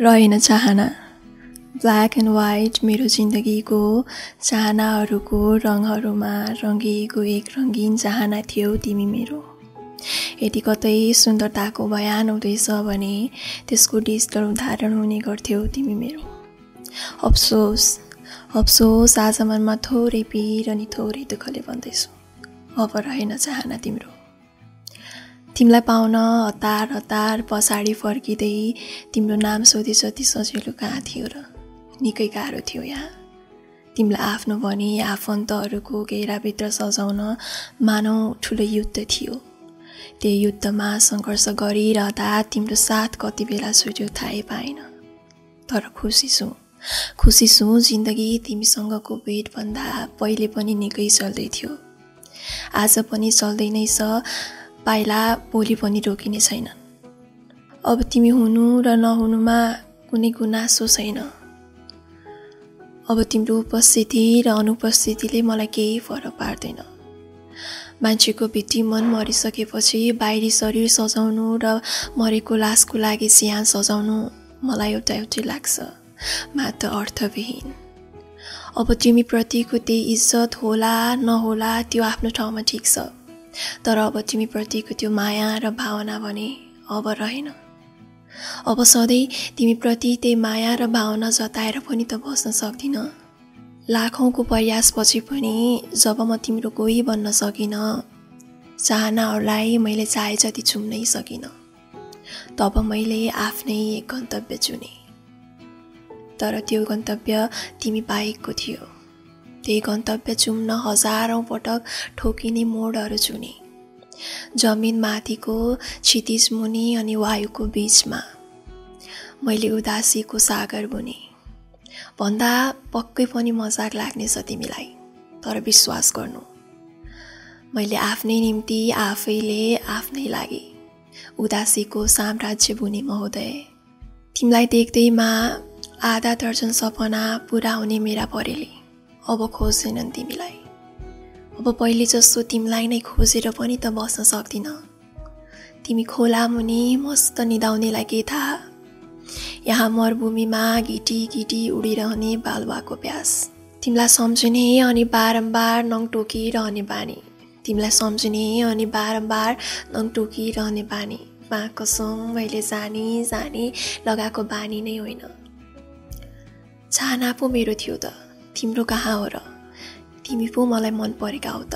रहेन चाहना। Black and white मेरो जिन्दगीको चाहनाहरूको रङहरूमा रङ्गिएको एक रङ्गीन चाहना थियो तिमी मेरो। यदि कतै सुन्दरताको बयान हुँदैछ भने त्यसको डिजिटल उदाहरण हुने गर्थ्यौ तिमी मेरो। अफसोस अफसोस आज मनमा थोरै पिर अनि थोरै दुःखले भन्दैछु अब रहेन चाहना तिम्रो। तिमीलाई पाउन हतार हतार पछाडि फर्किँदै तिम्रो नाम सोधे जति सजिलो कहाँ थियो र? निकै गाह्रो थियो यहाँ। तिमीलाई आफ्नो भनी आफन्तहरूको घेराभित्र सजाउन मानौ ठुलो युद्ध थियो। त्यो युद्धमा सङ्घर्ष गरिरहँदा तिम्रो साथ कति बेला छुट्यो थाहै पाएन। तर खुसी छु। खुसी छु जिन्दगी तिमीसँगको भेटभन्दा पहिले पनि निकै चल्दै थियो। आज पनि चल्दै नै छ। पाइला भोलि पनि रोकिने छैन। अब तिमी हुनु र नहुनुमा कुनै गुनासो छैन। अब तिम्रो उपस्थिति र अनुपस्थितिले मलाई केही फरक पार्दैन। मान्छेको भित्री मन मरिसकेपछि बाहिरी शरीर सजाउनु र मरेको लासको लागि सियान सजाउनु मलाई एउटा एउटै लाग्छ मात्र अर्थविहीन। अब तिमीप्रतिको त्यही इज्जत होला नहोला त्यो आफ्नो ठाउँमा ठिक छ। तर अब तिमीप्रतिको त्यो माया र भावना भने अब रहेन। अब सधैँ तिमीप्रति त्यही माया र भावना जताएर पनि त बस्न सक्दिनँ। लाखौँको प्रयासपछि पनि जब म तिम्रो कोही बन्न सकिनँ चाहनाहरूलाई मैले चाहे जति चुम्नै सकिनँ तब मैले आफ्नै एक गन्तव्य चुने। तर त्यो गन्तव्य तिमी बाहेकको थियो। त्यही गन्तव्य चुम्न हजारौँ पटक ठोकिने मोडहरू चुने। जमिन माथिको क्षितिज मुनि अनि वायुको बिचमा। मैले उदासीको सागर बुने। भन्दा पक्कै पनि मजाक लाग्नेछ तिमीलाई तर विश्वास गर्नु। मैले आफ्नै निम्ति आफैले आफ्नै लागि उदासीको साम्राज्य बुने महोदय। तिमीलाई देख्दैमा आधा दर्जन सपना पुरा हुने मेरा परेली। अब खोज्दैनन् तिमीलाई। अब पहिले जस्तो तिमीलाई नै खोजेर पनि त बस्न सक्दिन। तिमी खोला मुनि मस्त निदाउनेलाई के थाहा यहाँ मरुभूमिमा घिटी घिटी उडिरहने बालुवाको प्यास। तिमीलाई सम्झिने अनि बारम्बार नङ टोकिरहने बानी। तिमीलाई सम्झिने अनि बारम्बार नङ टोकिरहने बानी। कसम मैले जानी जानी लगाएको बानी नै होइन। चाहना पो मेरो थियो त। तिम्रो कहाँ हो र? तिमी पो मलाई मन परेका हो त।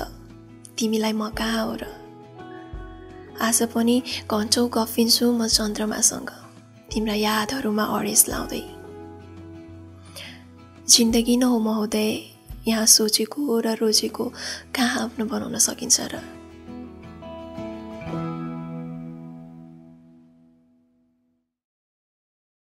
तिमीलाई म कहाँ हो र? आज पनि घन्चौ गफिन्छु म चन्द्रमासँग। तिम्रा यादहरूमा अडेस लाउँदै। जिन्दगी न हो महोदय यहाँ सोचेको र रोजेको कहाँ आफ्नो बनाउन सकिन्छ र?